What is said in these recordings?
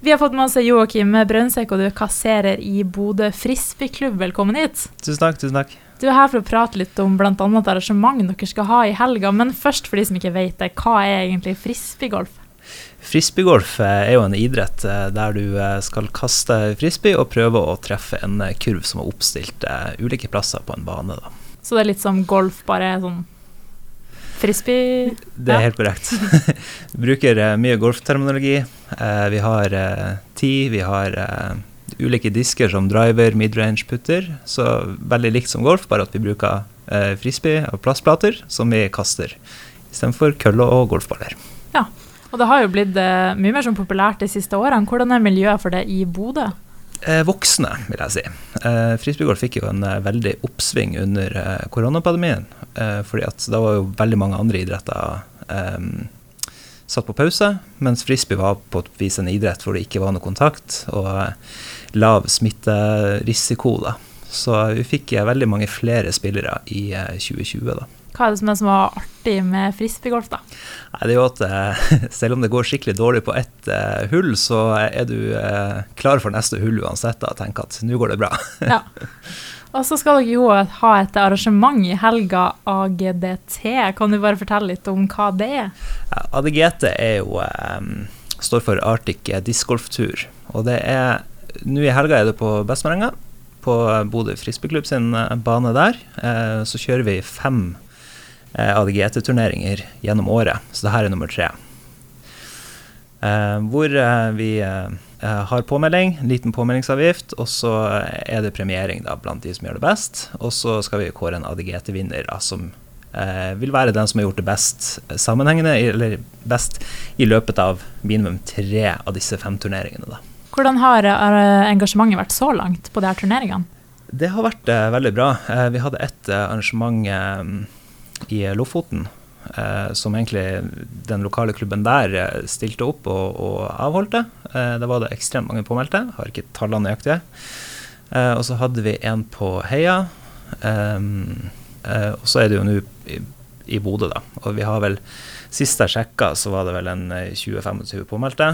Vi har fått med oss Joakim Brøndsek, og du er kasserer i Bodø frisbeeklubb. Velkommen hit. Tusen takk. tusen takk. Du er her for å prate litt om bl.a. et arrangement dere skal ha i helga. Men først, for de som ikke vet det, hva er egentlig frisbeegolf? Frisbeegolf er jo en idrett eh, der du eh, skal kaste frisbee og prøve å treffe en eh, kurv som er oppstilt ulike plasser på en bane. Da. Så det er litt som golf, bare sånn frisbee? Det er ja. helt korrekt. bruker mye golfterminologi. vi har ti, vi har ulike disker som driver, midrange, putter. Så veldig likt som golf, bare at vi bruker frisbee og plastplater som vi kaster, istedenfor køller og golfballer. Ja, og det har jo blitt mye mer sånn populært de siste årene. Hvordan er miljøet for det i Bodø? Eh, voksne, vil jeg si. Eh, Frisbeegolf fikk jo en eh, veldig oppsving under koronapandemien. Fordi at da var jo veldig mange andre idretter um, satt på pause, mens frisbee var på et vis en idrett hvor det ikke var noe kontakt og lav smitterisiko. da. Så vi fikk veldig mange flere spillere i 2020. da. Hva er det som er så artig med frisbeegolf, da? det er jo at eh, selv om det går skikkelig dårlig på ett uh, hull, så er du uh, klar for neste hull uansett og tenker at nå går det bra. ja. Og så skal dere jo ha et arrangement i helga, AGDT. Kan du bare fortelle litt om hva det er? ADGT er jo, um, står for Arctic Disc Tur. Og det er nå i helga er det på Bestmarenga, på Bodø frisbeeklubb sin bane der. Uh, så kjører vi fem eh, ADGT-turneringer gjennom året, så det her er nummer tre. Eh, hvor eh, vi eh, har påmelding, liten påmeldingsavgift, og så er det premiering da, blant de som gjør det best. Og så skal vi kåre en ADGT-vinner som eh, vil være den som har gjort det best sammenhengende, eller best i løpet av minimum tre av disse fem turneringene. Da. Hvordan har engasjementet vært så langt på de her turneringene? Det har vært eh, veldig bra. Eh, vi hadde et arrangement i Lofoten. Eh, som egentlig den lokale klubben der eh, stilte opp og, og avholdte. Eh, da var det ekstremt mange påmeldte, har ikke tallene nøyaktige. Eh, og så hadde vi en på Heia. Eh, eh, og så er det jo nå i, i Bodø, da. Og vi har vel Sist jeg sjekka, så var det vel en 20-25 påmeldte.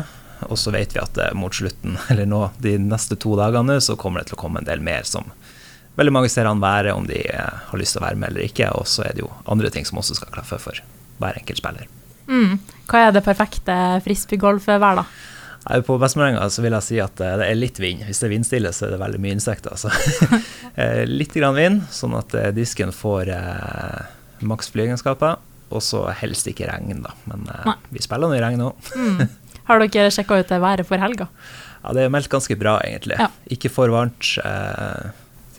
Og så vet vi at mot slutten, eller nå de neste to dagene, så kommer det til å komme en del mer som veldig mange ser an være om de eh, har lyst til å være med eller ikke. Og så er det jo andre ting som også skal klaffe for hver enkelt spiller. Mm. Hva er det perfekte frisbeegolfvær, da? På Vestmarenga vil jeg si at eh, det er litt vind. Hvis det er vindstille, så er det veldig mye insekter. Altså. Eh, litt grann vind, sånn at disken får eh, maks flyegenskaper. Og så helst ikke regn, da. Men eh, vi spiller nå i regn òg. mm. Har dere sjekka ut været for helga? Ja, Det er meldt ganske bra, egentlig. Ja. Ikke for varmt. Eh,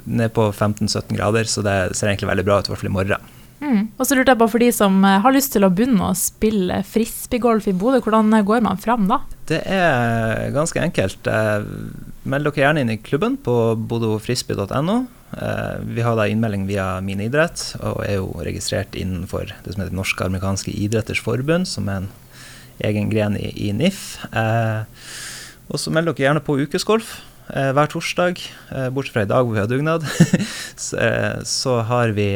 ned på 15-17 grader, så det ser egentlig veldig bra ut, i hvert fall i morgen. Mm. Og så lurte jeg på For de som eh, har lyst til å begynne å spille frisbeegolf i Bodø, hvordan eh, går man fram da? Det er ganske enkelt. Eh, meld dere gjerne inn i klubben på bodofrisbee.no. Vi har da innmelding via Min idrett, og er jo registrert innenfor det som heter Norske amerikanske idretters forbund, som er en egen gren i, i NIF. Og så meld dere gjerne på ukesgolf. Eh, hver torsdag, eh, bortsett fra i dag hvor vi har dugnad, så, eh, så, har vi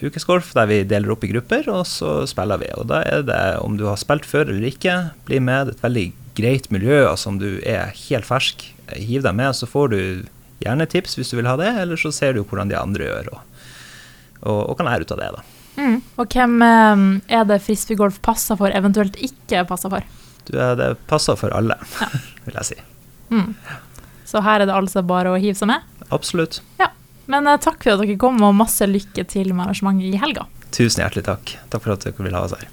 ukesgolf der vi deler opp i grupper, og så spiller vi. Og da er det, om du har spilt før eller ikke, bli med. Det er et veldig greit miljø. altså Om du er helt fersk, hiv deg med, så får du gjerne tips hvis du vil ha det, eller så ser du hvordan de andre gjør, og, og, og kan lære ut av det. da. Mm. Og hvem er det frisbeegolf passer for, eventuelt ikke passer for? Du, det passer for alle, ja. vil jeg si. Mm. Så her er det altså bare å hive seg med. Absolutt. Ja. Men uh, takk for at dere kom, og masse lykke til med arrangementet i helga. Tusen hjertelig takk. Takk for at dere ville ha oss her.